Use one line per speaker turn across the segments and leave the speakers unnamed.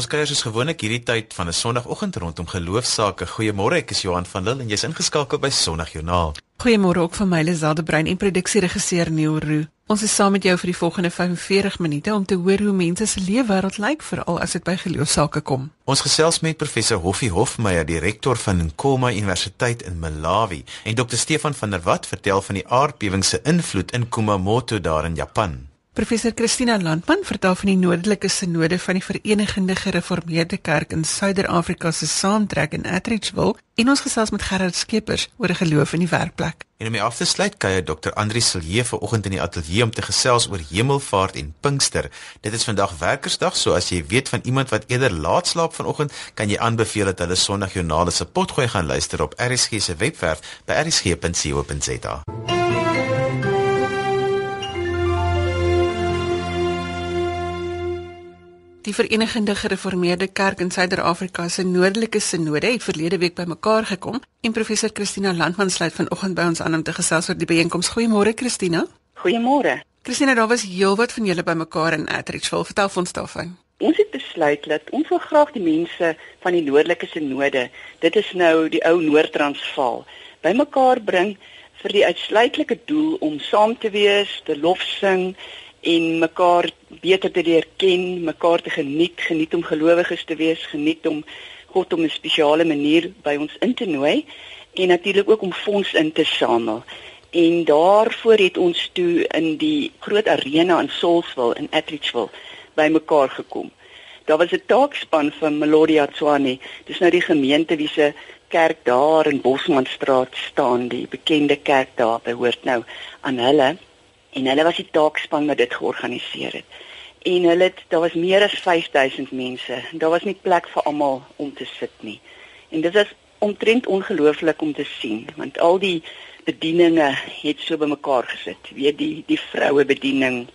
Ons kuier soos gewoonlik hierdie tyd van 'n Sondagoggend rondom geloofsaake. Goeiemôre, ek is Johan van Lille en jy's ingeskakel by Sondagjoernaal.
Goeiemôre ook van my Liselde Brein en produksieregisseur Neil Roo. Ons is saam met jou vir die volgende 45 minute om te hoor hoe mense se leefwêreld lyk veral as dit by geloofsaake kom.
Ons gesels met professor Hoffie Hofmeyer, die rektor van Nkoma Universiteit in Malawi, en dokter Stefan van der Walt vertel van die aardbewing se invloed in Kumamoto daar in Japan.
Professor Christina Landman vertel van die noordelike sinode van die Verenigde Gereformeerde Kerk in Suider-Afrika se saamtrek in Atteridgeville en ons gesels met Gerard Skeepers oor 'n geloof in die werkplek.
En om af te sluit kuier Dr. Andri Silje vanoggend in die ateljee om te gesels oor Hemelvaart en Pinkster. Dit is vandag Werkersdag, so as jy weet van iemand wat eerder laat slaap vanoggend, kan jy aanbeveel dat hulle Sondagjoernale se potgooi gaan luister op RSG se webwerf by rsg.co.za.
Die Verenigde Gereformeerde Kerk in Suider-Afrika se noordelike sinode het verlede week bymekaar gekom en professor Christina Landman sluit vanoggend by ons aan om te gesels oor die byeenkoms. Goeiemôre Christina.
Goeiemôre.
Christina, daar was heelwat van julle bymekaar in Atteridgeville. Vertel ons daarvan.
Ons het besluit dat ons wil graag die mense van die noordelike sinode, dit is nou die ou Noord-Transvaal, bymekaar bring vir die uitsluitlike doel om saam te wees, te lof sing en mekaar beter te leer ken, mekaar te geniet, geniet om gelowiges te wees, geniet om God op 'n spesiale manier by ons in te nooi en natuurlik ook om fonds in te samel. En daarvoor het ons toe in die groot arena in Soulsville in Atteridgeville bymekaar gekom. Daar was 'n taakspan van Melodia Tswane. Dis nou die gemeente wie se kerk daar in Bosmanstraat staan, die bekende kerk daar behoort nou aan hulle en hulle was die taakspan wat dit georganiseer het. En hulle het daar was meer as 5000 mense. Daar was nie plek vir almal om te sit nie. En dit is omtrent ongelooflik om te sien want al die bedieninge het so bymekaar gesit. Weet die die vroue bediening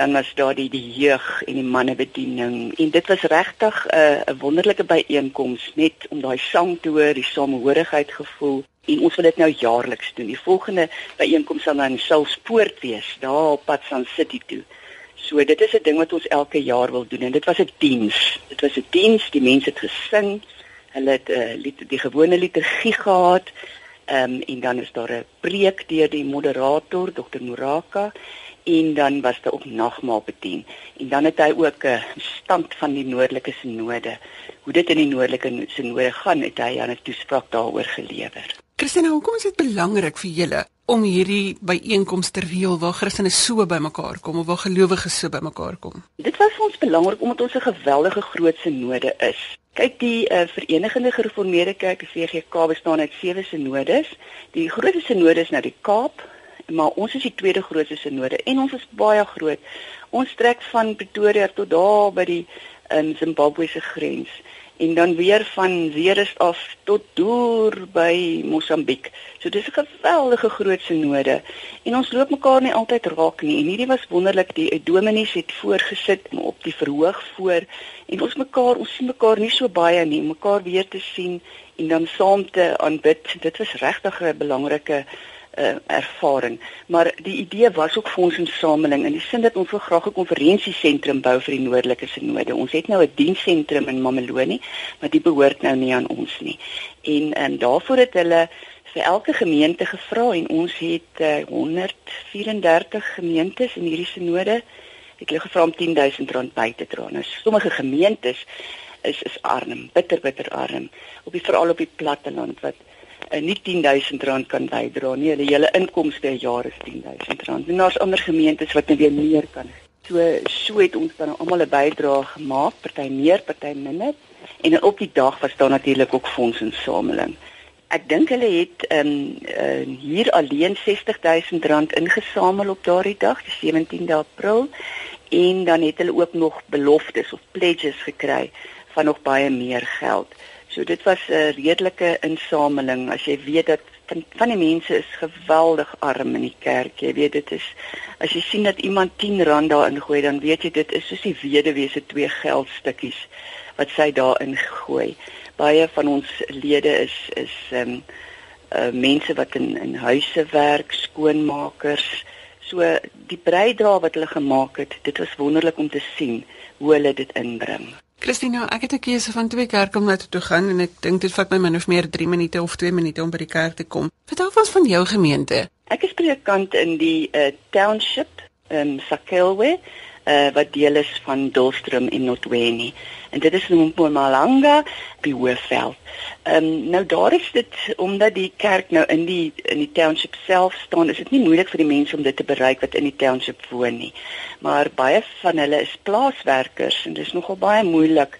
dan was daar die die jeug en die manne bediening en dit was regtig 'n uh, 'n wonderlike byeenkoms net om daai sang te hoor, die samehorigheid gevoel en ons wil dit nou jaarliks doen. Die volgende byeenkoms sal dan Sulspoort wees, daar op pad San City toe. So dit is 'n ding wat ons elke jaar wil doen en dit was 'n diens. Dit was 'n diens, die mense het gesing. Hulle het 'n uh, eh, lied die gewone liturgie gehad. Ehm um, en dan is daar 'n preek deur die moderator Dr. Muraka en dan was daar ook nagmaal bedien. En dan het hy ook 'n stand van die noordelike sinode. Hoe dit in die noordelike sinode gaan, het hy aan 'n toespraak daaroor gelewer.
Christina, hoekom is dit belangrik vir julle om hierdie byeenkomste te reël waar Christene so bymekaar kom of waar gelowiges so bymekaar kom?
Dit was vir ons belangrik omdat ons 'n geweldige groot sinode is. Kyk, die uh, Verenigde Gereformeerde Kerk, die VGK, bestaan uit sewe sinodes. Die grootste sinode is nou die Kaap, maar ons is die tweede grootste sinode en ons is baie groot. Ons trek van Pretoria tot daar by die in Zimbabwe se grens en dan weer van Zeerust af tot deur by Mosambiek. So dis 'n geweldige groot sinode en ons loop mekaar nie altyd raak nie. En hierdie was wonderlik, die dominees het voorgesit op die verhoog voor en ons mekaar, ons sien mekaar nie so baie nie, mekaar weer te sien en dan saam te aanbid. Dit was regtig 'n belangrike uh, ervaring. Maar die idee was ook fondsinsameling in die sin dat ons wil graag 'n konferensiesentrum bou vir die noordelike sinode. Ons het nou 'n dienssentrum in Mamelodi, maar dit behoort nou nie aan ons nie. En en daarvoor het hulle vir elke gemeente gevra en ons het uh, 134 gemeentes in hierdie sinode het hulle gevra om 10000 rand by te dra. Nou sommige gemeentes is is arm, bitter bitter arm op die veral op die platteland wat uh, nie 10000 rand kan bydra nie. Hulle hele inkomste per jaar is 10000 rand. En daar's ander gemeentes wat net weer meer kan. So so het ons dan almal 'n bydrae gemaak, party meer, party minder. En op die dag was daar natuurlik ook fondsinsameling. Ek dink hulle het ehm um, uh, hier alleen 60000 rand ingesamel op daardie dag, die 17de April. En dan het hulle ook nog beloftes of pledges gekry van nog baie meer geld. So dit was 'n redelike insameling as jy weet dat van, van die mense is geweldig arm in die kerk. Jy weet dit is as jy sien dat iemand 10 rand daarin gooi, dan weet jy dit is soos die weduwee se twee geldstukkies wat sy daarin gooi. Baie van ons lede is is ehm um, uh mense wat in in huise werk, skoonmakers. So die bydrae wat hulle gemaak het, dit was wonderlik om te sien hoe hulle dit inbring.
Christina, ek het 'n keuse van twee kerke om na toe gaan en ek dink dit vat my min of meer 3 minute of 2 minute om by die kerk te kom. Vertel ons van jou gemeente.
Ek is predikant in die uh, township in Sakelwe uh, wat deel is van Dulstrom en Notweni. En dit is in Mpumalanga by Hoëveld. Ehm um, nou daar is dit omdat die kerk nou in die in die township self staan, is dit nie moeilik vir die mense om dit te bereik wat in die township woon nie. Maar baie van hulle is plaaswerkers en dit is nogal baie moeilik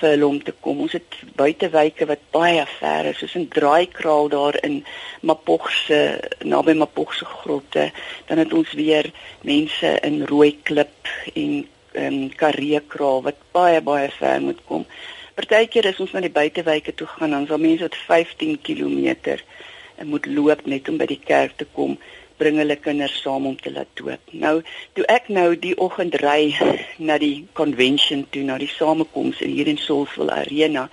vir hulle om te kom. Ons het buitewyke wat baie ver is, soos 'n draaikraal daar in Mapogse naby Mapogse grotte. Dan het ons weer mense in Rooiklip en ehm um, Kareekraal wat baie baie ver moet kom. Partykeer is ons na die buitewyke toe gaan, dan is daar mense wat 15 km moet loop net om by die kerk te kom bring hulle kinders saam om te laat doop. Nou, toe ek nou die oggend ry na die convention toe, na die samekoms in hier in Soulsville Arena,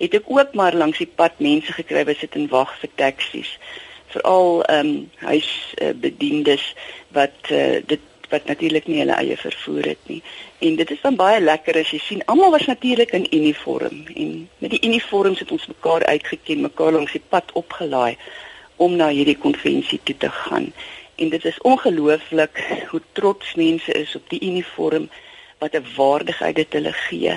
het ek ook maar langs die pad mense gekry wat sit en wag vir taksies. Veral ehm um, huisbediendes uh, wat uh, dit wat natuurlik nie hulle eie vervoer het nie. En dit is dan baie lekker as jy sien almal was natuurlik in uniform en met die uniforms het ons mekaar uitgeken, mekaar langs die pad opgelaai om na hierdie konvensie toe te gaan. En dit is ongelooflik hoe trots mense is op die uniform wat 'n waardigheid dit hulle gee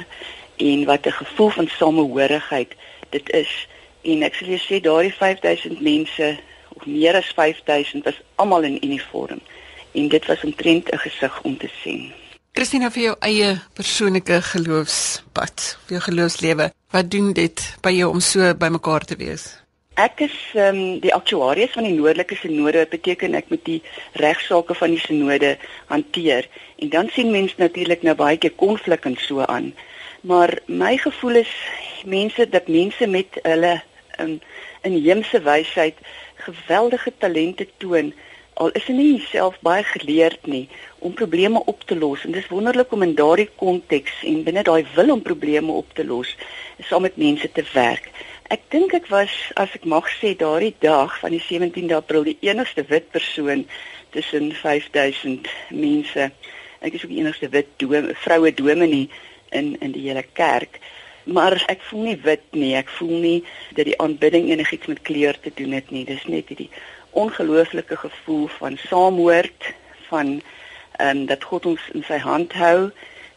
en wat 'n gevoel van samehorigheid dit is. En ek sê jy sê daardie 5000 mense of meer as 5000 was almal in uniform en dit was omtrent 'n gesig om te sien.
Christina vir jou eie persoonlike geloofspad, vir jou geloofslewe, wat doen dit by jou om so bymekaar te wees?
Ek is ehm um, die aktuaries van die noordelike sinode wat beteken ek moet die regsaake van die sinode hanteer en dan sien mense natuurlik nou baie keer konflik en so aan. Maar my gevoel is mense dat mense met hulle um, inheemse wysheid geweldige talente toon al is hulle nie self baie geleerd nie om probleme op te los en dis wonderlik om in daardie konteks en binne daai wil om probleme op te los saam met mense te werk. Ek dink ek was as ek mag sê daardie dag van die 17de April die enigste wit persoon tussen 5000 mense. Ek is ook die enigste wit dome, vroue dominee in in die hele kerk. Maar ek voel nie wit nie. Ek voel nie dat die aanbidding enigiets met kleur te doen het nie. Dis net hierdie ongelooflike gevoel van saamhoort van ehm um, dat God ons in sy hand hou,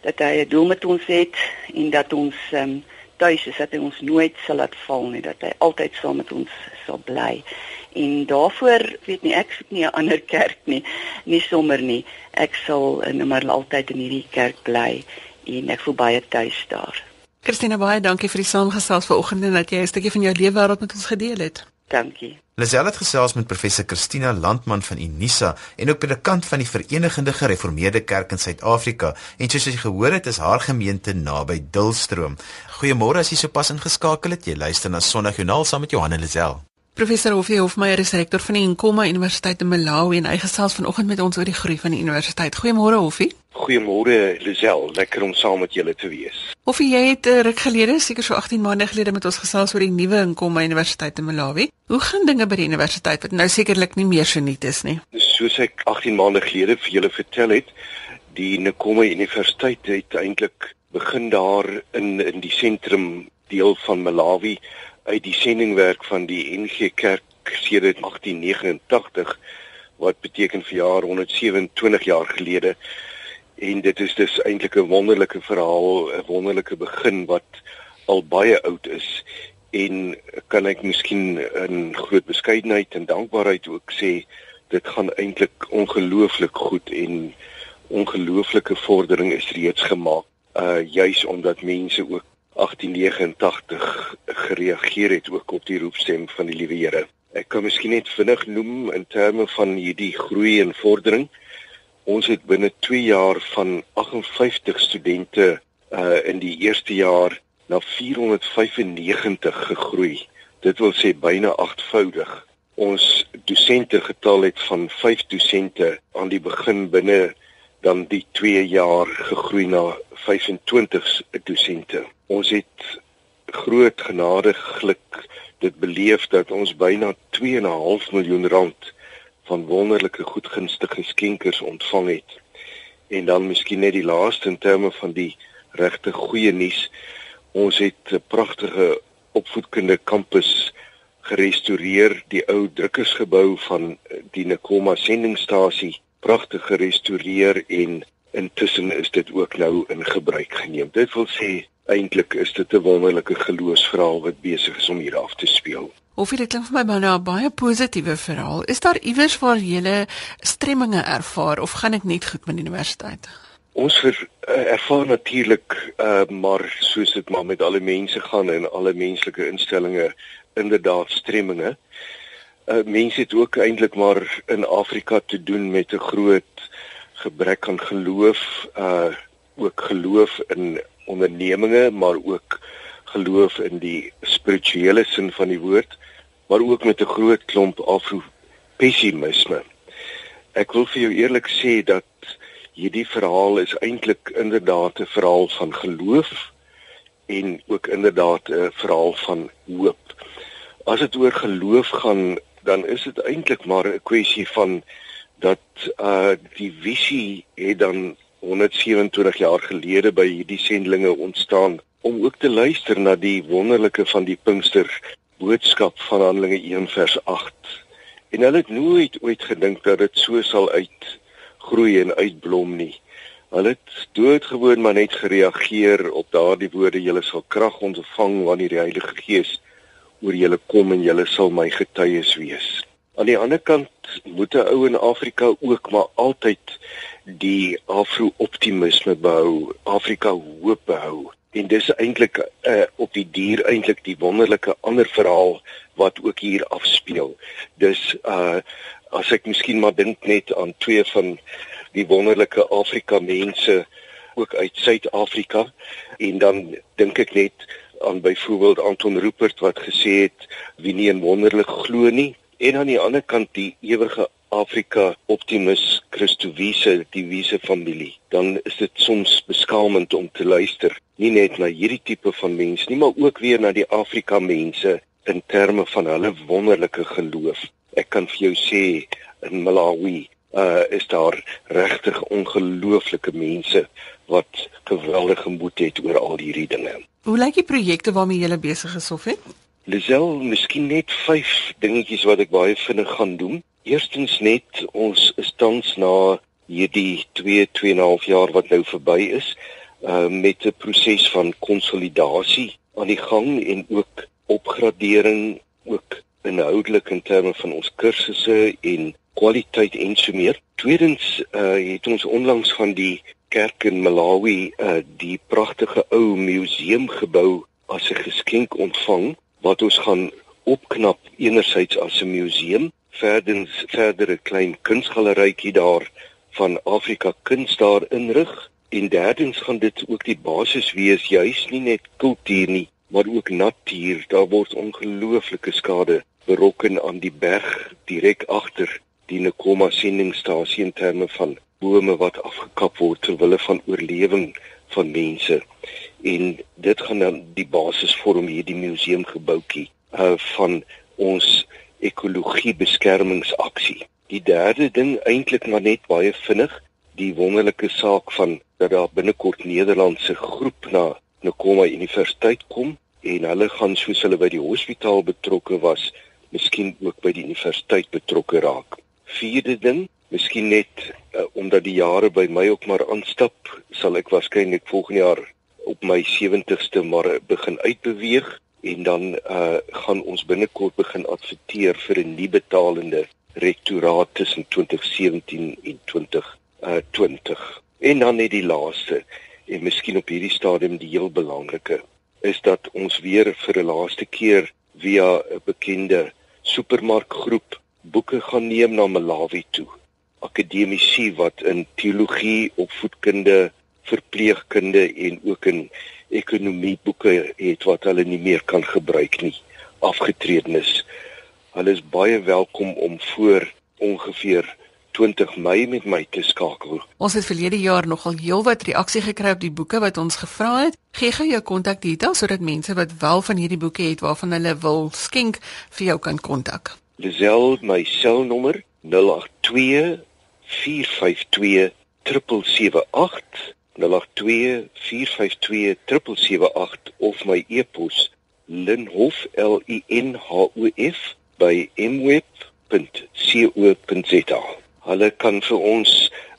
dat hy 'n doel met ons het en dat ons ehm um, tuis is dat hy ons nooit sal laat val nie dat hy altyd saam met ons sal bly. En daarvoor weet nie ek soek nie 'n ander kerk nie nie sommer nie. Ek sal nou maar altyd in hierdie kerk bly en ek voel baie tuis daar.
Christina baie dankie vir die saamgesels vanoggend en dat jy 'n stukkie van jou lewe wêreld met ons gedeel het.
Dankie
Lisel het gesels met professor Christina Landman van Unisa en ook predikant van die Verenigde Gereformeerde Kerk in Suid-Afrika en soos jy gehoor het is haar gemeente naby Dulstroom. Goeiemôre as jy sopas ingeskakel het. Jy luister na Sondagjoernaal saam met Johan en Lisel.
Professor Hofie Hofmeyer is rektor van die Nkoma Universiteit in Malawi en hy gesels vanoggend met ons oor die groei van die universiteit. Goeiemôre Hofie.
Goeiemôre Lisel, lekker om saam met julle te wees.
Hofie, jy het uh, ruk gelede, seker so 18 maande gelede met ons gesels oor die nuwe Nkoma Universiteit in Malawi. Hoe gaan dinge by die universiteit wat nou sekerlik nie meer so nuut is nie?
Soos ek 18 maande gelede vir julle vertel het, die Nkoma Universiteit het eintlik begin daar in in die sentrum deel van Malawi uit die sendingwerk van die NG Kerk sedert 1889 wat beteken vir jaar 127 jaar gelede en dit is dus eintlik 'n wonderlike verhaal, 'n wonderlike begin wat al baie oud is en kan ek miskien in groot beskeidenheid en dankbaarheid ook sê dit gaan eintlik ongelooflik goed en ongelooflike vordering is reeds gemaak uh juis omdat mense ook 1889 gereageer het ook op die roepstem van die liewe Here. Ek kan miskien net vinnig noem in terme van hierdie groei en vordering. Ons het binne 2 jaar van 58 studente uh in die eerste jaar na 495 gegroei. Dit wil sê byna 8voudig. Ons dosente getal het van 5 dosente aan die begin binne dan die 2 jaar gegroei na 25 dosente ons het groot genade geluk dit beleef dat ons byna 2.5 miljoen rand van wonderlike goedgunstige skenkers ontvang het en dan miskien net die laaste in terme van die regte goeie nuus. Ons het 'n pragtige opvoedkundige kampus gerestoreer, die ou drukkersgebou van die Nekoma sendingstasie pragtig gerestoreer en intussen is dit ook nou in gebruik geneem. Dit wil sê eintlik is dit 'n wonderlike geloofsverhaal wat besig is om hier af te speel.
Of dit klink vir my nou 'n baie positiewe verhaal. Is daar iewers waar jy stremminge ervaar of gaan dit net goed met die universiteit?
Ons ver, uh, ervaar natuurlik uh, maar soos dit maar met alle mense gaan en alle menslike instellings inderdaad stremminge. Uh, mense het ook eintlik maar in Afrika te doen met 'n groot gebrek aan geloof, uh ook geloof in ondernemings, maar ook geloof in die spirituele sin van die woord, maar ook met 'n groot klomp afro-pessimisme. Ek wil vir jou eerlik sê dat hierdie verhaal is eintlik inderdaad 'n verhaal van geloof en ook inderdaad 'n verhaal van hoop. As dit oor geloof gaan, dan is dit eintlik maar 'n kwessie van dat uh die visie het dan 127 jaar gelede by hierdie sendlinge ontstaan om ook te luister na die wonderlike van die Pinkster boodskap van Handelinge 1 vers 8. En hulle het nooit ooit gedink dat dit so sal uitgroei en uitblom nie. Hulle het doodgewoon maar net gereageer op daardie woorde: "Julle sal krag ontvang wanneer die Heilige Gees oor julle kom en julle sal my getuies wees." Aan die ander kant moet 'n ou in Afrika ook maar altyd die afro-optimisme behou, Afrika hoop behou. En dis eintlik uh, op die dier eintlik die wonderlike ander verhaal wat ook hier afspeel. Dis uh as ek miskien maar dink net aan twee van die wonderlike Afrika mense ook uit Suid-Afrika en dan dink ek net aan byvoorbeeld Anton Rupert wat gesê het wie nie in wonderlik glo nie. En aan die ander kant die ewige Afrika optimus Christo Wiese die Wiese familie. Dan is dit soms beskaamend om te luister nie net na hierdie tipe van mense nie maar ook weer na die Afrika mense in terme van hulle wonderlike geloof ek kan vir jou sê in Malawi uh is daar regtig ongelooflike mense wat geweldige moed het oor al hierdie dinge.
Hoe lyk die projekte waarmee jy besig is of het?
Lisel, miskien net 5 dingetjies wat ek baie vinnig gaan doen. Eerstens net ons is tans na hierdie 2 2,5 jaar wat nou verby is, uh met 'n proses van konsolidasie aan die gang en ook opgradering ook inhoudelik in terme van ons kursusse en kwaliteit en so meer. Tweedens uh het ons onlangs van die kerk in Malawi uh die pragtige ou museum gebou as 'n geskenk ontvang wat ons gaan opknap enerzijds as 'n museum, verdens verder 'n klein kunsgalerytjie daar van Afrika kuns daar inrig en derdens gaan dit ook die basis wees juis nie net kultuur nie, maar ook natuur. Daar word ongelooflike skade berokken aan die berg direk agter die Nekoma sendingstasie in terme van bome wat afgekap word ter wille van oorlewing van mense en dit gaan dan die basis vorm hierdie museumgebouetjie uh van ons ekologie beskermingsaksie. Die derde ding eintlik maar net baie vinnig, die wonderlike saak van dat daar binnekort Nederlandse groep na Nekoma Universiteit kom en hulle gaan soos hulle by die hospitaal betrokke was, miskien ook by die universiteit betrokke raak. Vierde ding, miskien net uh, omdat die jare by my ook maar aanstap, sal ek waarskynlik volgende jaar op my 70ste maar begin uitbeweeg en dan uh gaan ons binnekort begin adverteer vir 'n nuwe betalende rektoraat tussen 2017 en 2020. Uh, en dan net die laaste en miskien op hierdie stadium die heel belangrike is dat ons weer vir 'n laaste keer via 'n bekende supermarkgroep boeke gaan neem na Malawi toe. Akademici wat in teologie, opvoedkunde, verpleegkunde en ook in ekonomie boeke het wat hulle nie meer kan gebruik nie afgetredenis. Hulle is baie welkom om voor ongeveer 20 Mei met my te skakel.
Ons het verlede jaar nogal heelwat reaksie gekry op die boeke wat ons gevra het. Gee gou jou kontakdetails sodat mense wat wel van hierdie boeke het waarvan hulle wil skenk vir jou kan kontak.
Lisel my selnommer 082 452 7778 0824527778 of my e-pos linhof l i n h o f by mweb.co.za. Hulle kan vir ons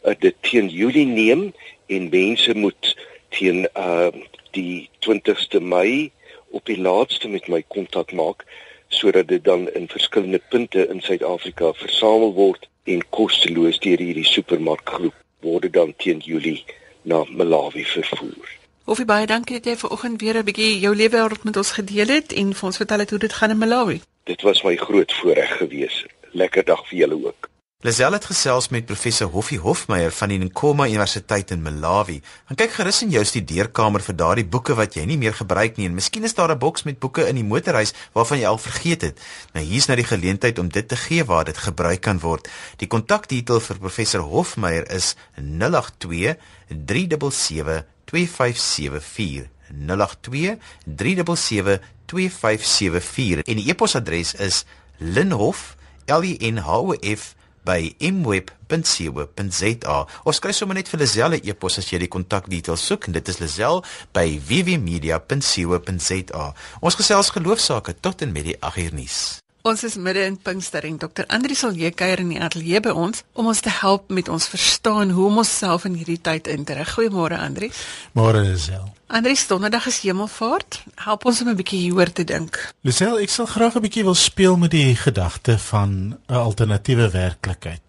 uh, dit teen Julie neem en mense moet teen uh, die 20ste Mei op die laaste met my kontak maak sodat dit dan in verskillende punte in Suid-Afrika versamel word en kosteloos deur hierdie supermarkgroep word dan teen Julie na Malawi vervoer.
Hoffie baie dankie dat jy vanoggend weer 'n bietjie jou lewe met ons gedeel het en vir ons vertel het hoe dit gaan in Malawi.
Dit was my groot voorreg gewees. Lekker dag vir julle ook.
Lisel het gesels met professor Hoffie Hofmeyer van die Nkoma Universiteit in Malawi. Gaan kyk gerus in jou studeerkamer vir daardie boeke wat jy nie meer gebruik nie en miskien is daar 'n boks met boeke in die motorhuis waarvan jy al vergeet het. Nou hier's nou die geleentheid om dit te gee waar dit gebruik kan word. Die kontakdetail vir professor Hofmeyer is 082 377 2574 082 377 2574 en die e-posadres is linhof l i n h o f by mweb.co.za of skryf sommer net vir Lazelle e-pos as jy die kontakdetails soek en dit is Lazelle by www.media.co.za. Ons gesels geloofsaake tot en met die 8 uur nuus.
Ons is midde in Pinkster en Dr. Andri sal hier kuier in die ateljee by ons om ons te help met ons verstaan hoe om onsself in hierdie tyd in te rig. Goeiemôre Andri.
Môre Lazelle.
Andri, donderdag is Hemelvaart. Help ons om 'n bietjie hieroor te dink.
Lisel, ek sal graag 'n bietjie wil speel met die gedagte van 'n alternatiewe werklikheid.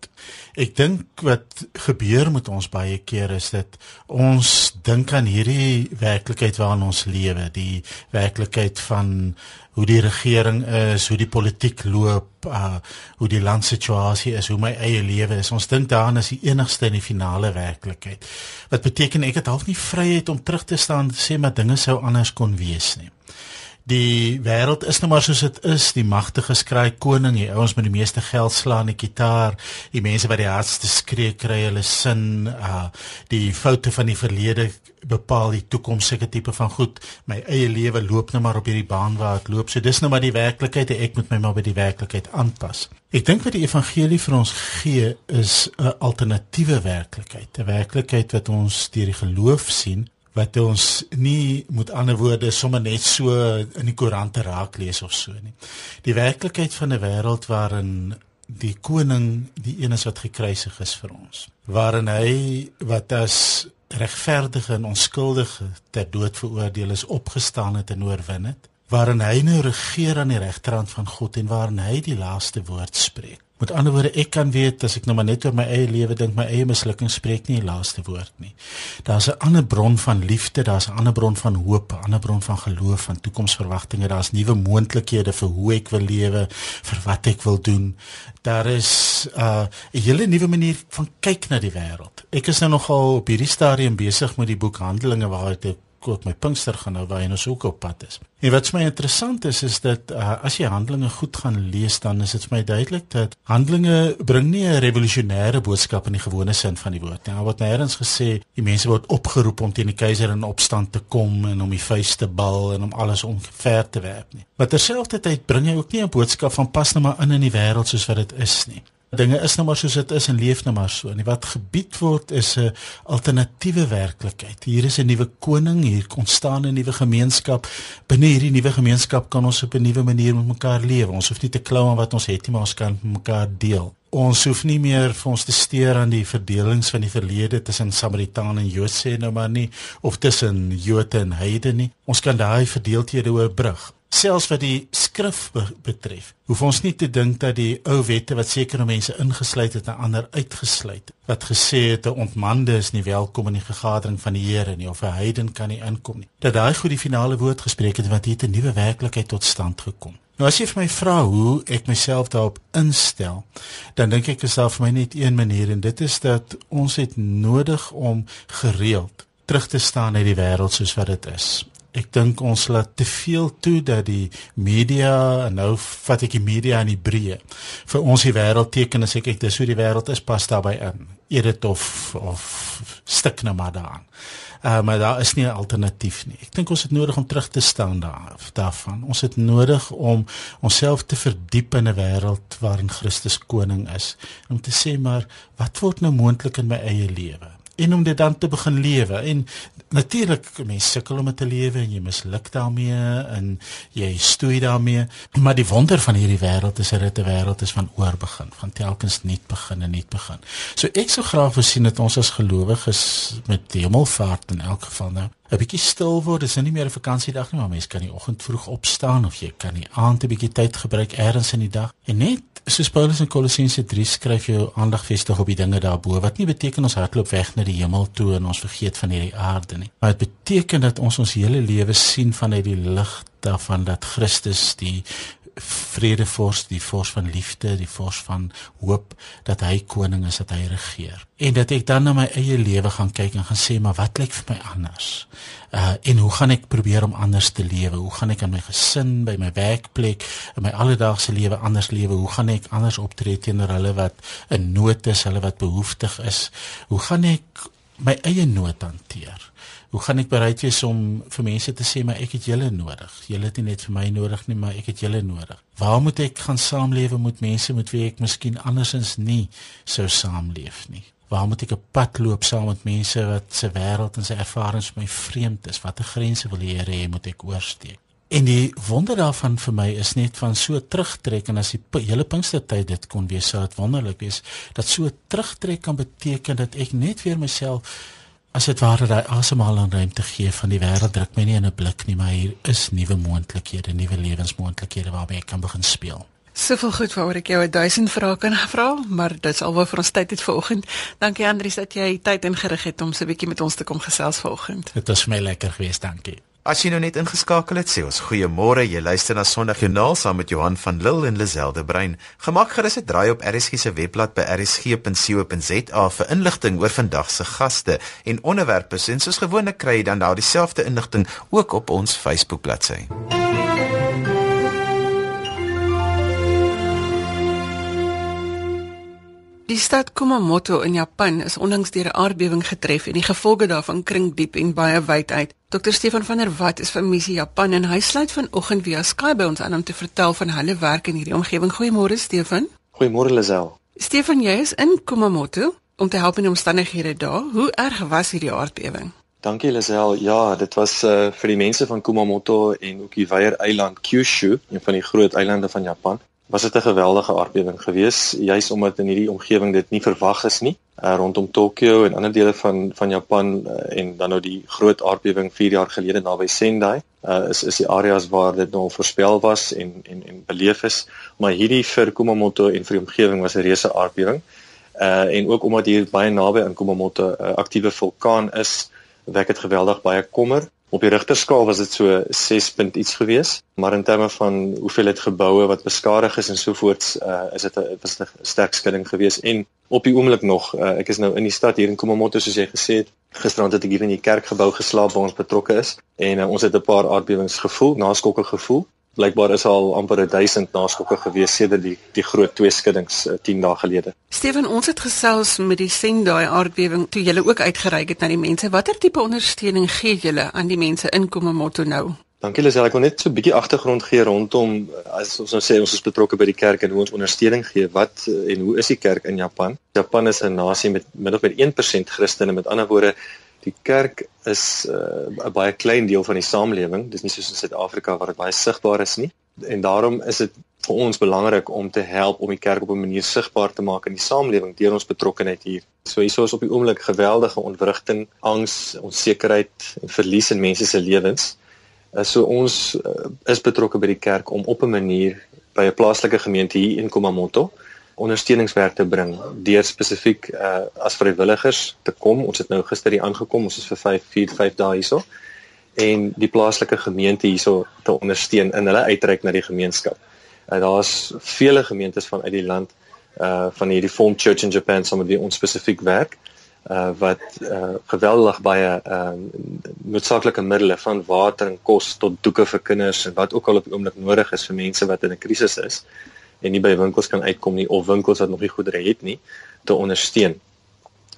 Ek dink wat gebeur met ons baie keer is dit ons dink aan hierdie werklikheid waarin ons lewe, die werklikheid van hoe die regering is, hoe die politiek loop, uh hoe die landsituasie is, hoe my eie lewe is. Ons dink daaraan as die enigste en die finale werklikheid. Wat beteken ek het half nie vryheid om terug te staan en te sê maar dinge sou anders kon wees nie die wêreld is nou maar soos dit is. Die magtige skraai koning die ouens met die meeste geld slaan die kitaar die mense wat die hardste skree kry hulle sin uh die foute van die verlede bepaal die toekoms seker tipe van goed. My eie lewe loop nou maar op hierdie baan waar dit loop. So dis nou maar die werklikheid en ek moet my maar by die werklikheid aanpas. Ek dink wat die evangelie vir ons gee is 'n alternatiewe werklikheid 'n werklikheid wat ons deur die geloof sien wat ons nie moet ander woorde sommer net so in die koerante raak lees of so nie. Die werklikheid van 'n wêreld waarin die koning die een is wat gekruisig is vir ons. Waarin hy wat as regverdige en onskuldige ter dood veroordeel is opgestaan het en oorwin het. Waarin hy nou regeer aan die regterhand van God en waarin hy die laaste woord spreek. Met ander woorde, ek kan weet as ek nou maar net oor my eie lewe dink, my eie mislukking spreek nie die laaste woord nie. Daar's 'n ander bron van liefde, daar's 'n ander bron van hoop, 'n ander bron van geloof, van toekomsverwagtinge, daar's nuwe moontlikhede vir hoe ek wil lewe, vir wat ek wil doen. Daar is uh, 'n hele nuwe manier van kyk na die wêreld. Ek is nou nogal op hierdie stadium besig met die boek Handelinge waar ek ook my Pinkster gaan nou waar hy nou so op pad is. En wat vir my interessant is is dat uh, as jy Handelinge goed gaan lees dan is dit vir my duidelik dat Handelinge bring nie 'n revolusionêre boodskap in die gewone sin van die woord nie. Daar word nêrens gesê die mense word opgeroep om teen die keiser in opstand te kom en om die vuis te bal en om alles omver te werp nie. Maar terselfdertyd bring hy ook nie 'n boodskap van pas nou maar in in die wêreld soos wat dit is nie. Dinge is nou maar soos dit is en leef nou maar so. En wat gebied word is 'n alternatiewe werklikheid. Hier is 'n nuwe koning, hier ontstaan 'n nuwe gemeenskap. Binne hierdie nuwe gemeenskap kan ons op 'n nuwe manier met mekaar lewe. Ons hoef nie te klou aan wat ons het nie, maar ons kan mekaar deel. Ons hoef nie meer vir ons te steur aan die verdelings van die verlede tussen Samaritane en Jode sê nou maar nie of tussen Jode en Heidene nie. Ons kan daai verdeeldhede oorbrug selfs wat die skrif be betref. Hoef ons nie te dink dat die ou wette wat sekere mense ingesluit het en ander uitgesluit wat gesê het 'n ontmande is nie welkom in die vergadering van die Here nie of 'n heiden kan nie inkom nie. Dat daai goed die finale woord gespreek het want hier het 'n nuwe werklikheid tot stand gekom. Nou as jy vir my vra hoe ek myself daarop instel, dan dink ek is daar vir my net een manier en dit is dat ons het nodig om gereeld terug te staan uit die wêreld soos wat dit is ek dink ons laat te veel toe dat die media en nou vat ek die media in die breë. Vir ons die wêreld teken as ek ek dis hoe die wêreld is pas daarbey in. Eet dit of of stik nou maar daaraan. Uh, maar daar is nie 'n alternatief nie. Ek dink ons het nodig om terug te staan daar daarvan. Ons het nodig om onsself te verdiep in 'n wêreld waarin Christus koning is. Om te sê maar wat word nou moontlik in my eie lewe? En om dit dan te begin lewe. En natuurlik mense sukkel om dit te lewe en jy misluk daarmee en jy stoei daarmee, maar die wonder van hierdie wêreld is dat dit 'n wêreld is van oorbegin, van telkens nuut begin en nuut begin. So ek sou graag wou sien dat ons as gelowiges met hemelvaart in elk geval nou 'n bietjie stil word. Dis nou nie meer 'n vakansiedag nie, maar mense kan die oggend vroeg opstaan of jy kan die aand 'n bietjie tyd gebruik eers in die dag en net soos Paulus in Kolossense 3 skryf jou aandag vestig op die dinge daarbo wat nie beteken ons hardloop weg na die hemel toe en ons vergeet van hierdie aarde nie maar dit beteken dat ons ons hele lewe sien vanuit die lig daarvan dat Christus die vredevors, die vors van liefde, die vors van hoop dat hy koning is, dat hy regeer. En dat ek dan na my eie lewe gaan kyk en gaan sê, maar wat lyk vir my anders? Uh en hoe gaan ek probeer om anders te lewe? Hoe gaan ek aan my gesin, by my werkplek, in my alledaagse lewe anders lewe? Hoe gaan ek anders optree teenoor hulle wat in nood is, hulle wat behoeftig is? Hoe gaan ek my eie nood hanteer? Hoe gaan ek bereid wees om vir mense te sê maar ek het julle nodig. Julle het nie net vir my nodig nie, maar ek het julle nodig. Waar moet ek gaan saamlewe met mense met wie ek miskien andersins nie sou saamleef nie? Waar moet ek 'n pad loop saam met mense wat se wêreld en sy ervarings my vreemd is? Watter grense wil die Here hê moet ek oorsteek? En die wonder daarvan vir my is net van so terugtrek en as die hele Pinkstertyd dit kon wees, sou dit wonderlik wees dat so terugtrek kan beteken dat ek net weer myself as dit ware daai asemhaal en ruimte gee van die wêreld druk my nie in 'n blik nie, maar hier is nuwe moontlikhede, nuwe lewensmoontlikhede waarmee ek kan begin speel.
Soveel goed waaroor ek jou 1000 vrae kan vra, maar dit is alwaar vir ons tyd het vanoggend. Dankie Andrius dat jy tyd ingerig het om so 'n bietjie met ons te kom gesels vanoggend.
Dit was vir my lekker geweest, dankie.
As jy nou net ingeskakel het, sê ons goeiemôre. Jy luister na Sondagjoernaal saam met Johan van Lille en Liselde Brein. Gemaak gerus 'n draai op RSG se webblad by rsg.co.za vir inligting oor vandag se gaste en onderwerpe. En soos gewoonlik kry jy dan daardie selfde inligting ook op ons Facebook
Die stad Kumamoto in Japan is onlangs deur 'n aardbewing getref en die gevolge daarvan kring diep en baie wyd uit. Dr Stefan van der Walt is van Missie Japan en hy sluit vanoggend via Skype by ons aan om te vertel van hulle werk in hierdie omgewing. Goeiemôre Stefan.
Goeiemôre Lisel.
Stefan, jy is in Kumamoto om te help in die omstandighede daar. Hoe erg was hierdie aardbewing?
Dankie Lisel. Ja, dit was uh, vir die mense van Kumamoto en ook die Weier Eiland Kyushu, een van die groot eilande van Japan was dit 'n geweldige aardbewing geweest juis omdat in hierdie omgewing dit nie verwag is nie. Uh, rondom Tokio en ander dele van van Japan uh, en dan nou die groot aardbewing 4 jaar gelede naby Sendai uh, is is die areas waar dit nou voorspel was en en en beleef is. Maar hierdie vir Kumamoto en vir die omgewing was 'n reuse aardbewing uh, en ook omdat hier baie naby aan Kumamoto 'n uh, aktiewe vulkaan is wek dit geweldig baie kommer Op die rigterskaal was dit so 6 punt iets gewees, maar in terme van hoeveelheid geboue wat beskadig is en so voort, uh, is dit 'n was 'n sterk skudding gewees. En op die oomblik nog, uh, ek is nou in die stad hier in Kumamoto soos jy gesê het. Gisterand het ek hier in die kerkgebou geslaap waar ons betrokke is. En uh, ons het 'n paar aardbewings gevoel, naskokke gevoel blykbaar is al amper 1000 naskokke gewees sedert die die groot twee skuddings uh, 10 dae gelede.
Steven, ons het gesels met die Sendai aardbewing toe julle ook uitgereik het na die mense. Watter tipe ondersteuning gee julle aan die mense in Kumamoto nou?
Dankie Lisel, ek wil net so 'n bietjie agtergrond gee rondom as ons nou sê ons is betrokke by die kerk en hoe ons ondersteuning gee. Wat eh, en hoe is die kerk in Japan? Japan is 'n nasie met min of meer 1% Christene. Met ander woorde, die kerk is uh, 'n baie klein deel van die samelewing. Dis nie soos in Suid-Afrika waar dit baie sigbaar is nie. En daarom is dit vir ons belangrik om te help om die kerk op 'n manier sigbaar te maak in die samelewing deur ons betrokkeheid hier. So hieso is op die oomblik geweldige ontwrigting, angs, onsekerheid en verlies in mense se lewens. Uh, so ons uh, is betrokke by die kerk om op 'n manier by 'n plaaslike gemeente hier in Kumamoto ondersteuningswerk te bring deur spesifiek uh, as vrywilligers te kom. Ons het nou gister hier aangekom. Ons is vir 5 4 5 dae hierso en die plaaslike gemeente hierso te ondersteun in hulle uitreik na die gemeenskap. Uh, Daar's vele gemeentes vanuit die land uh van hierdie Form Church in Japan soms wie ons spesifiek werk uh wat uh geweldig baie uh noodsaaklike middele van water en kos tot doeke vir kinders en wat ook al op die oomblik nodig is vir mense wat in 'n krisis is en nie by winkels kan uitkom nie of winkels wat nog nie goedere het nie te ondersteun.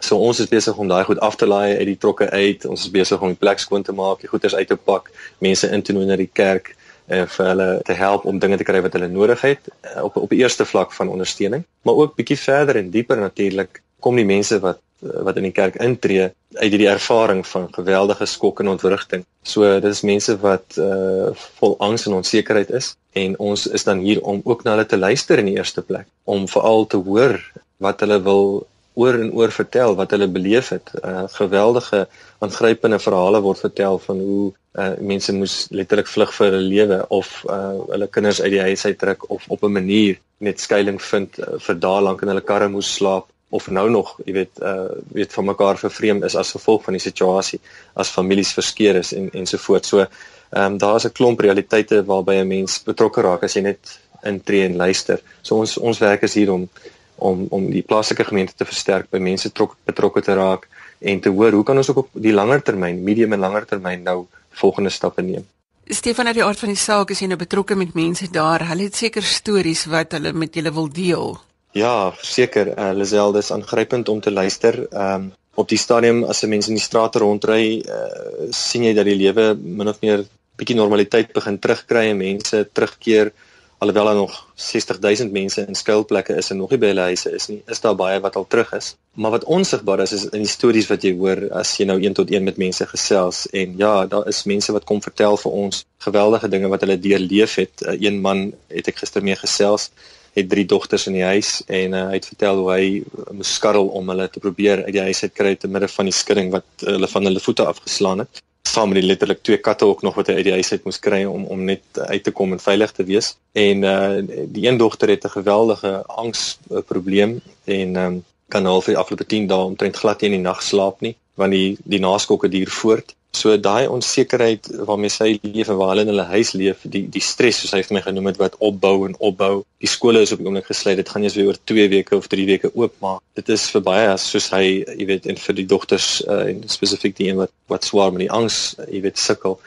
So ons is besig om daai goed af te laai uit die trokke uit. Ons is besig om die plek skoon te maak, die goederes uit te pak, mense in te nooi na die kerk en vir hulle te help om dinge te kry wat hulle nodig het eh, op op die eerste vlak van ondersteuning, maar ook bietjie verder en dieper natuurlik kom die mense wat wat in die kerk intree uit hierdie ervaring van geweldige skok en ontwrigting. So dit is mense wat uh vol angs en onsekerheid is en ons is dan hier om ook na hulle te luister in die eerste plek, om veral te hoor wat hulle wil oor en oor vertel wat hulle beleef het. Uh geweldige aangrypende verhale word vertel van hoe uh mense moes letterlik vlug vir hulle lewe of uh hulle kinders uit die huis uit trek of op 'n manier net skuilings vind uh, vir dae lank in hulle karre moes slaap of nou nog, jy weet, uh weet van mekaar vervreem is as gevolg van die situasie as families verskeer is en ensovoorts. So ehm um, daar's 'n klomp realiteite waarby 'n mens betrokke raak as jy net intree en luister. So ons ons werk is hier om om om die plaaslike gemeente te versterk, by mense trok, betrokke te raak en te hoor hoe kan ons ook op die langer termyn, medium en langer termyn nou volgende stappe neem.
Stefan uit die aard van die saak is jy nou betrokke met mense daar. Hulle het seker stories wat hulle met julle wil deel.
Ja, seker. Uh, Lisel, dis aangrypend om te luister. Ehm um, op die stadium as 'n mens in die strate rondry, uh, sien jy dat die lewe min of meer bietjie normaliteit begin terugkry en mense terugkeer alhoewel daar nog 60000 mense in skuilplekke is en nog nie by hulle huise is nie, is daar baie wat al terug is. Maar wat onsigbaar is is in die stories wat jy hoor as jy nou een tot een met mense gesels en ja, daar is mense wat kom vertel vir ons geweldige dinge wat hulle deurleef het. Uh, een man het ek gister mee gesels het drie dogters in die huis en uh, hy het vertel hoe hy moes skarrel om hulle te probeer uit die huis uit kry te midde van die skudding wat uh, hulle van hulle voete afgeslaan het saam met die letterlik twee katte ook nog wat hy uit die huis uit moes kry om om net uit te kom en veilig te wees. En uh die een dogter het 'n geweldige angs probleem en um, kan al vir die afgelope 10 dae omtrent glad nie in die nag slaap nie want die die naskokke duur voort. So daai onsekerheid waarmee sy leef en waar hulle in hulle huis leef, die die stres soos hy vir my genoem het wat opbou en opbou. Die skole is op die oomblik gesluit. Dit gaan eers weer oor 2 weke of 3 weke oopmaak. Dit is vir baie as soos hy, jy weet, en vir die dogters uh, en spesifiek die een wat wat swaar met die angs, jy weet, sukkel.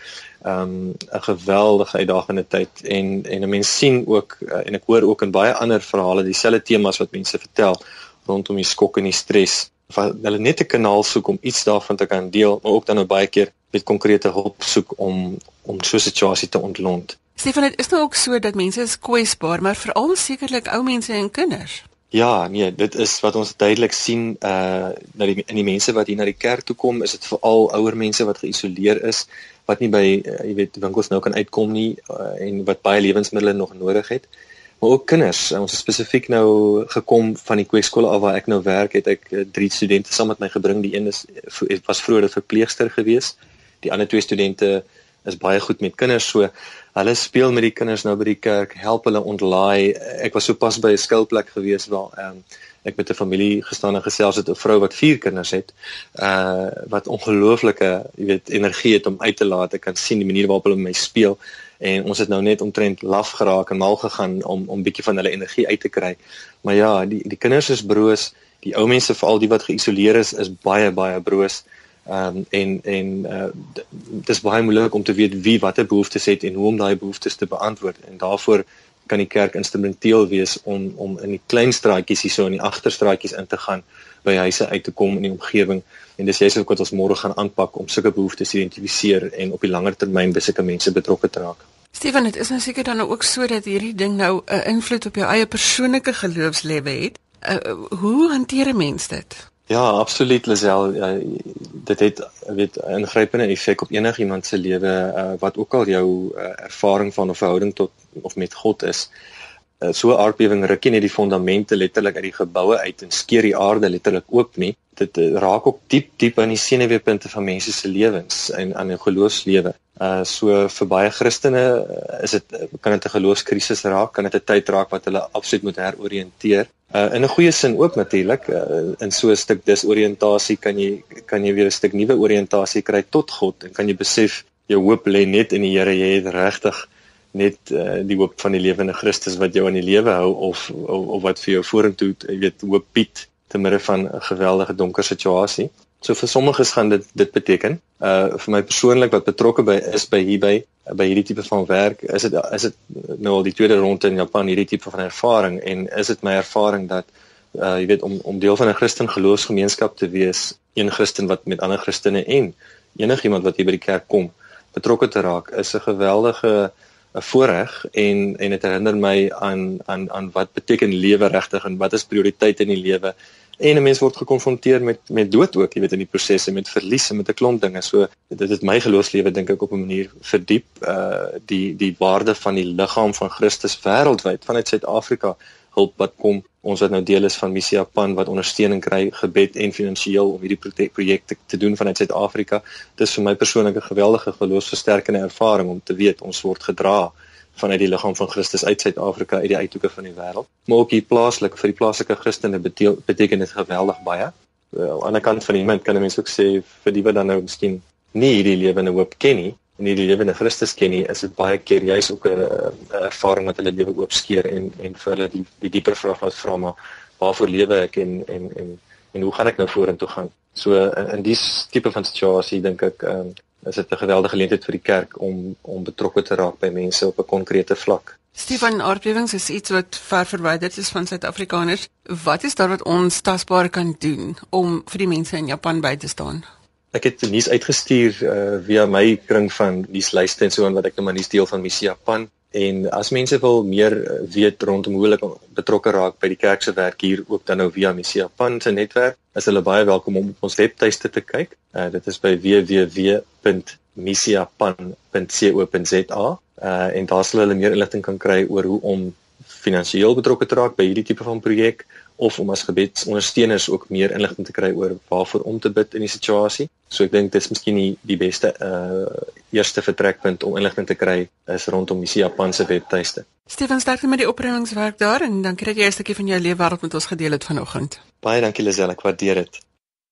Um 'n geweldige uitdagende tyd en en 'n mens sien ook uh, en ek hoor ook in baie ander verhale dieselfde temas wat mense vertel rondom die skok en die stres wat hulle net 'n kanaal soek om iets daarvan te kan deel, maar ook dan nou baie keer met konkrete hulp soek om om so 'n situasie te ontlont.
Stefan, dit is nou ook so dat mense is kwesbaar, maar veral sekerlik ou mense en kinders.
Ja, nee, dit is wat ons duidelik sien uh dat die in die mense wat hier na die kerk toe kom, is dit veral ouer mense wat geïsoleer is, wat nie by uh, jy weet winkels nou kan uitkom nie uh, en wat baie lewensmiddels nog nodig het maar ook kinders. Ons het spesifiek nou gekom van die kweekskool af waar ek nou werk, het ek eh, drie studente saam met my gebring. Die een is was vroeër 'n verpleegster gewees. Die ander twee studente is baie goed met kinders, so hulle speel met die kinders nou by die kerk, help hulle ontlaai. Ek was sopas by 'n skuilplek gewees waar ehm um, ek met 'n familie gestaan en gesels het 'n vrou wat vier kinders het uh wat ongelooflike jy weet energie het om uit te laat ek kan sien die manier waarop hulle met my speel en ons het nou net omtrent laf geraak en mal gegaan om om bietjie van hulle energie uit te kry. Maar ja, die die kinders is broos, die ou mense veral die wat geïsoleer is is baie baie broos. Ehm um, en en uh dit is baie moeilik om te weet wie watter behoeftes het en hoe om daai behoeftes te beantwoord en daaroor kan die kerk instrumenteel wees om om in die klein straatjies hierso in die agterstraatjies in te gaan by huise uit te kom in die omgewing en dis jy's ook wat ons môre gaan aanpak om sulke behoeftes identifiseer en op die langer termyn by sulke mense betrokke te raak.
Steven, dit is nou seker dan ook so dat hierdie ding nou 'n uh, invloed op jou eie persoonlike geloofslewe het. Uh, hoe hanteer 'n mens dit?
Ja, absoluut Lisel. Ja, dit het weet 'n ingrypende effek op enigiemand se lewe uh, wat ook al jou uh, ervaring van 'n verhouding tot of met God is. Uh, so 'n aardbewing ruk nie die fondamente letterlik uit die geboue uit en skeer die aarde letterlik oop nie. Dit uh, raak ook diep diep aan die senuweepunte van mense se lewens en aan 'n geloofslewe. Uh so vir baie Christene is dit kan dit 'n geloofskrisis raak, kan dit 'n tyd raak wat hulle absoluut moet heroriënteer. Uh in 'n goeie sin ook natuurlik, uh, in so 'n stuk disoriëntasie kan jy kan jy weer 'n stuk nuwe oriëntasie kry tot God en kan jy besef jou hoop lê net in die Here. Jy het regtig net uh, die hoop van die lewende Christus wat jou aan die lewe hou of, of of wat vir jou vorentoe, jy weet, hoop bied te midde van 'n geweldige donker situasie. So vir sommiges gaan dit dit beteken. Uh vir my persoonlik wat betrokke by is by hierby by hierdie tipe van werk, is dit is dit nou al die tweede ronde in Japan hierdie tipe van ervaring en is dit my ervaring dat uh jy weet om om deel van 'n Christen geloofsgemeenskap te wees, een Christen wat met ander Christene en enigiemand wat hier by die kerk kom betrokke te raak, is 'n geweldige 'n voorreg en en dit herinner my aan aan aan wat beteken lewe regtig en wat is prioriteit in die lewe en 'n mens word gekonfronteer met met dood ook, jy weet in die prosesse met verliese met 'n klomp dinge. So dit het my geloofslewe dink ek op 'n manier verdiep uh die die waarde van die liggaam van Christus wêreldwyd vanuit Suid-Afrika hulp wat kom ons wat nou deel is van Missie Japan wat ondersteuning kry gebed en finansiëel om hierdie projekte te doen vanuit Suid-Afrika. Dis vir my persoonlik 'n geweldige geloofsversterkende ervaring om te weet ons word gedra vanuit die liggaam van Christus uit Suid-Afrika uit die uithoeke van die wêreld. Maar ook hier plaaslik vir die plaaslike Christene beteken dit geweldig baie. Aan die ander kant van die munt kan 'n mens ook sê vir die wat dan nou miskien nie hierdie lewende hoop ken nie en hierdie lewende Christus ken nie, is dit baie keer juist ook 'n ervaring wat hulle lewe oopskeer en en vir hulle die, die dieper vraag wat vra maar waarvoor lewe ek en en en en hoe gaan ek nou vorentoe gaan? So in, in die tipe van situasie dink ek um, is dit 'n geweldige geleentheid vir die kerk om om betrokke te raak by mense op 'n konkrete vlak.
Stefan, aardbewings is iets wat ver verwyderd is van Suid-Afrikaners. Wat is daar wat ons tasbaar kan doen om vir die mense in Japan by te staan?
Ek het nuus uitgestuur uh, via my kring van nuuslyste en so en wat ek nou maar nuus deel van Missie Japan En as mense wil meer eh, weet rondom hoe hulle betrokke raak by die kerk se werk hier ook dan nou via Missie Japan se netwerk, is hulle baie welkom om op ons webtuiste te kyk. Uh, dit is by www.missiejapan.co.za. Uh, en daar sal hulle meer inligting kan kry oor hoe om finansiëel betrokke te raak by hierdie tipe van projek of om as gebedsondersteuners ook meer inligting te kry oor waarvoor om te bid in die situasie. So ek dink dit is miskien die, die beste uh eerste vertrekpunt om inligting te kry is rondom die Japan se webtuiste.
Stefan sterkte met die opruimingswerk daar en dankie dat jy 'n stukkie van jou lewe wêreld met ons gedeel het vanoggend.
Baie dankie Lisel, ek waardeer dit.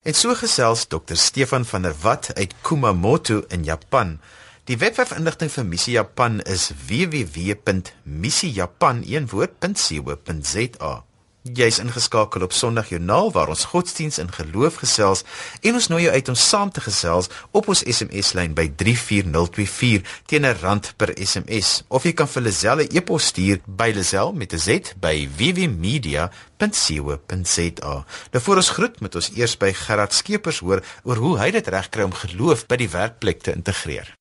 En so gesels Dr. Stefan van der Walt uit Kumamoto in Japan. Die webwerf inligting vir Missie Japan is www.missiejapan.co.za. Jy's ingeskakel op Sondag Joernaal waar ons godsdiens en geloof gesels en ons nooi jou uit om saam te gesels op ons SMS-lyn by 34024 teen 'n rand per SMS of jy kan vir Lazelle e-pos stuur by Lazelle met 'n Z by vvmedia.co.za. Nou voor ons groet met ons eers by Gerard Skeepers hoor oor hoe hy dit regkry om geloof by die werkplek te integreer.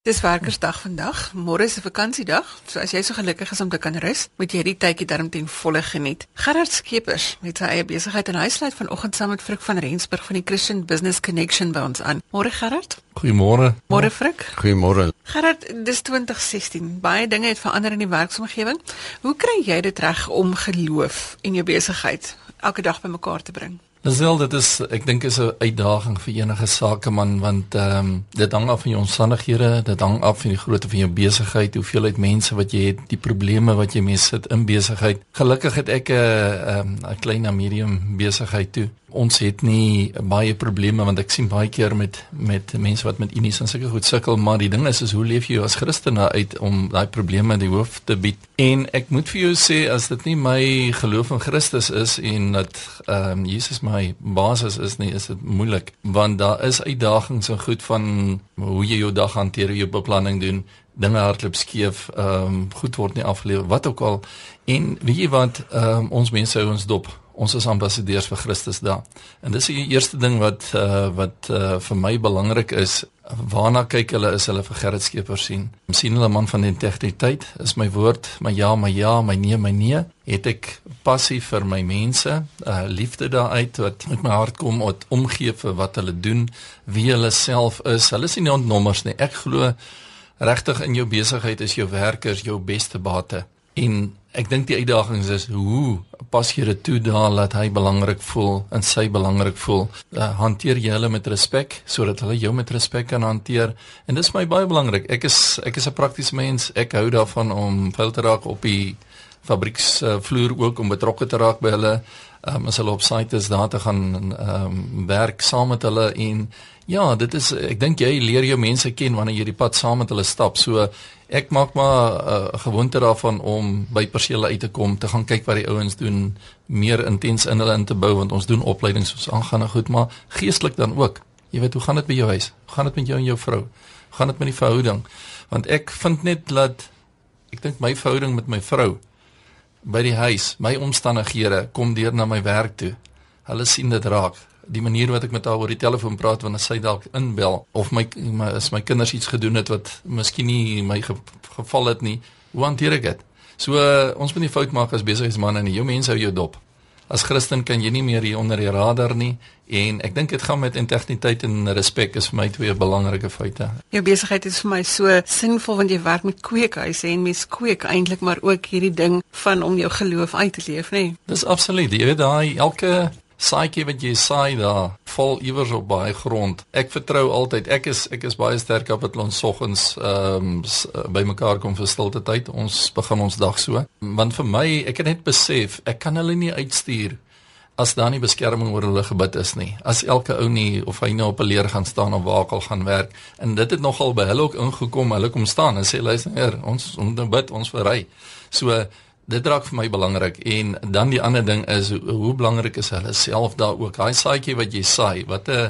Dis werkersdag vandag. Môre is 'n vakansiedag. So as jy so gelukkig is om te kan rus, moet jy die tydjie darm ten volle geniet. Gerard Skeepers met sy eie besigheid in huisluit vanoggend saam met Frik van Rensburg van die Christian Business Connection by ons aan. Môre Gerard?
Goeiemôre.
Môre Frik?
Goeiemôre.
Gerard, dis 2016. Baie dinge het verander in die werksomgewing. Hoe kry jy dit reg om geloof in jou besigheid elke dag bymekaar te bring?
Disel dit is ek dink is 'n uitdaging vir enige sakeman want ehm um, dit hang af van jou omstandighede, dit hang af van die grootte van jou besigheid, hoeveelheid mense wat jy het, die probleme wat jy mee sit in besigheid. Gelukkig het ek 'n ehm 'n klein na medium besigheid toe ons het nie baie probleme want ek sien baie keer met met mense wat met unies en sulke goed sukkel maar die ding is is hoe leef jy as Christen uit om daai probleme die hoof te bied? En ek moet vir jou sê as dit nie my geloof in Christus is en dat ehm um, Jesus my basis is nie is dit moeilik. Want daar is uitdagings en goed van hoe jy jou dag hanteer jou beplanning doen dinge hardloop skeef ehm um, goed word nie afgelewer wat ook al. En weet jy wat ehm um, ons mense hou ons dop ons is ambassadeurs vir Christus daar. En dis die eerste ding wat uh, wat uh, vir my belangrik is. Waarna kyk hulle is hulle vir Gerrit Skeper sien. sien hulle man van integriteit is my woord, my ja, my ja, my nee, my nee. Het ek passie vir my mense, uh, liefde daaruit wat met my hart kom om omgee vir wat hulle doen, wie hulle self is. Hulle sien nie ontnommers nie. Ek glo regtig in jou besigheid is jou werkers jou beste bate. En ek dink die uitdaging is hoe pas jy dit toe daar dat hy belangrik voel en sy belangrik voel. Uh, hanteer jy hulle met respek sodat hulle jou met respek kan hanteer. En dis my baie belangrik. Ek is ek is 'n praktiese mens. Ek hou daarvan om veel te raak op die fabrieksvloer uh, ook om betrokke te raak by hulle. Um, as hulle op site is daar te gaan ehm um, werk saam met hulle en ja, dit is ek dink jy leer jou mense ken wanneer jy die pad saam met hulle stap. So ek maak maar 'n uh, gewoonte daarvan om by persele uit te kom, te gaan kyk wat die ouens doen, meer intens in hulle in te bou want ons doen opleidings soos aangaan en goed, maar geestelik dan ook. Jy weet, hoe gaan dit by jou huis? Hoe gaan dit met jou en jou vrou? Hoe gaan dit met die verhouding? Want ek vind net dat ek dink my verhouding met my vrou by die huis, my omstandighede kom deur na my werk toe. Hulle sien dit raak die manier wat ek met haar oor die telefoon praat wanneer sy dalk inbel of my, my as my kinders iets gedoen het wat miskien nie my ge, geval het nie, hoe hanteer ek dit? So uh, ons moet nie fout maak as besigheidsman en jou mense hou jou dop. As Christen kan jy nie meer hier onder die radar nie en ek dink dit gaan met integriteit en respek is vir my twee belangrike feite.
Jou besigheid is vir my so sinvol want jy werk met kweekhuise en mens kweek eintlik maar ook hierdie ding van om jou geloof uit te leef, nê? Nee?
Dis absoluut. Jy weet daai elke saaitjie wat jy saai daar val iewers op baie grond. Ek vertrou altyd. Ek is ek is baie sterk op dit ons soggens ehm um, bymekaar kom vir stilte tyd. Ons begin ons dag so. Want vir my, ek het net besef, ek kan hulle nie uitstuur as daar nie beskerming oor hulle gebid is nie. As elke ou nie of hy nou op 'n leer gaan staan of waar al gaan werk en dit het nogal by hulle ook ingekom. Hulle kom staan en sê luister, ons ons bid ons verry. So dit raak vir my belangrik. En dan die ander ding is hoe, hoe belangrik is hulle self daar ook. Daai saadjie wat jy saai, wat 'n uh,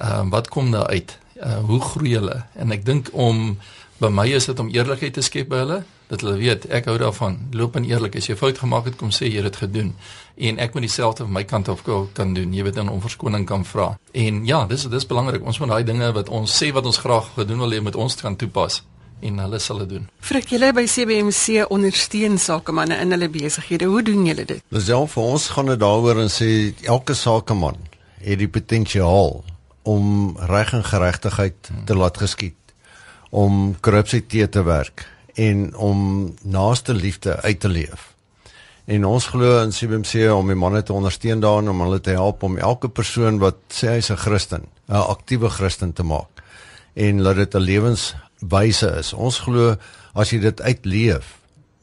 uh, wat kom daar uit? Uh, hoe groei hulle? En ek dink om by my is dit om eerlikheid te skep by hulle dat hulle weet ek hou daarvan. Loop in eerlik as jy fout gemaak het kom sê jy het dit gedoen. En ek moet dieselfde van my kant af kan doen. Jy weet dan om verskoning kan vra. En ja dis dis belangrik. Ons moet daai dinge wat ons sê wat ons graag gedoen wil hê met ons kan toepas en hulle sal dit doen.
Frik, julle by CBMC ondersteun sakemanne in hulle besighede. Hoe doen julle dit?
Lisel vir ons gaan dit daaroor en sê elke sakeman het die potensiaal om reg en geregtigheid te laat geskied, om korrupsie te te werk en om naaste liefde uit te leef. En ons glo in CBMC om die manne te ondersteun daarin om hulle te help om elke persoon wat sê hy's 'n Christen, 'n aktiewe Christen te maak en laat dit 'n lewens wyse is. Ons glo as jy dit uitleef,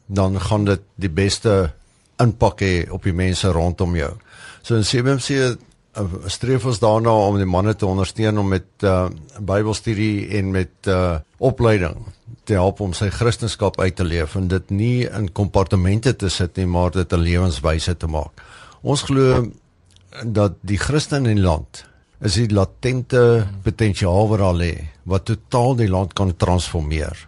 dan gaan dit die beste impak hê op die mense rondom jou. So in CBC uh, streef ons daarna om die manne te ondersteun om met uh, Bybelstudie en met uh, opleiding te help om sy kristendom uit te leef en dit nie in kompartemente te sit nie, maar dit 'n lewenswyse te maak. Ons glo dat die Christen in die land is die latente potensiaal wat daar lê wat totaal die land kan transformeer.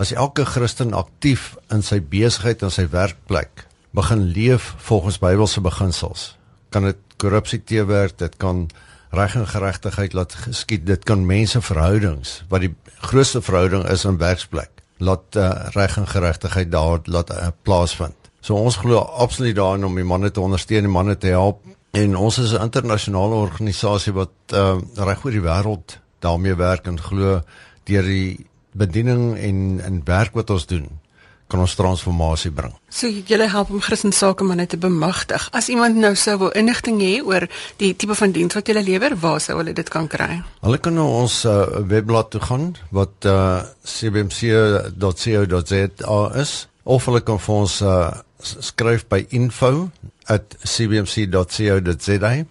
As elke Christen aktief in sy besigheid en sy werkplek begin leef volgens Bybelse beginsels, kan dit korrupsie teewerk, dit kan reg en geregtigheid laat geskied, dit kan menseverhoudings wat die grootste verhouding is in werksplek, laat uh, reg en geregtigheid daar laat uh, plaasvind. So ons glo absoluut daarin om die manne te ondersteun, die manne te help En ons is 'n internasionale organisasie wat uh, reg oor die wêreld daarmee werk en glo deur die bediening en en werk wat ons doen kan ons transformasie bring.
So julle help om Christen sake manne te bemagtig. As iemand nou sou wil inligting hê oor die tipe van diens wat julle lewer, waar sou hulle dit kan kry?
Hulle kan na ons uh, webblad toe gaan wat uh, cbmc.co.za is of hulle kan vir ons uh, skryf by info@cbmc.co.za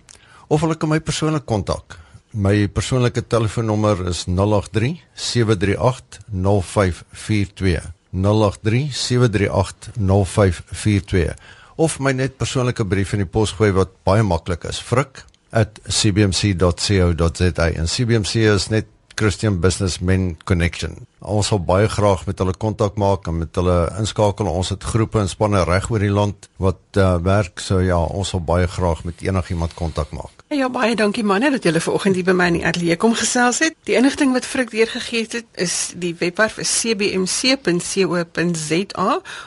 of hulle kan my persoonlik kontak. My persoonlike telefoonnommer is 083 738 0542. 083 738 0542 of my net persoonlike brief in die pos gooi wat baie maklik is. frik@cbmc.co.za en CBMC is net Christian Businessmen Connection. Ons sal baie graag met hulle kontak maak en met hulle inskakel. Ons het groepe en spanne reg oor die land wat uh, werk. So ja, ons sal baie graag met enigiemand kontak maak.
Ja baie dankie manne dat julle vanoggend hier by my in die ateljee kom gesels het. Die inligting wat Frik deurgegee het is die webwerf is cbmc.co.za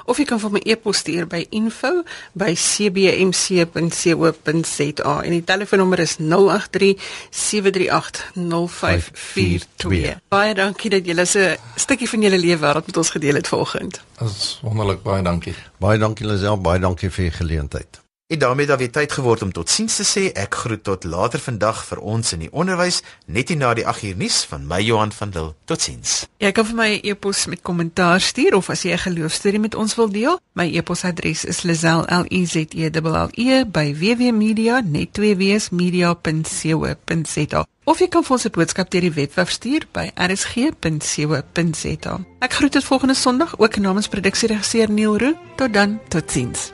of jy kan vir my e-pos stuur by info@cbmc.co.za en die telefoonnommer is 083 738 0542. Baie dankie dat julle so stukkie van julle lewe wêreld met ons gedeel het vanoggend.
Dit is wonderlik baie dankie.
Baie dankie Lisel, baie dankie vir die geleentheid.
En daarmee dan weer tyd geword om tot siens te sê. Ek groet tot later vandag vir ons in die onderwys, net hier na die 8 uur nuus van my Johan van Lille. Totsiens.
Jy kan vir my 'n e e-pos met kommentaar stuur of as jy 'n geloofstorie met ons wil deel, my e-posadres is lazel.l.e.z.e@wwmedia Of jy kan vir ons 'n boodskap deur die webwerf stuur by rsg.co.za. Ek groet tot volgende Sondag ook namens produksieregisseur Neil Roo. Tot dan, totsiens.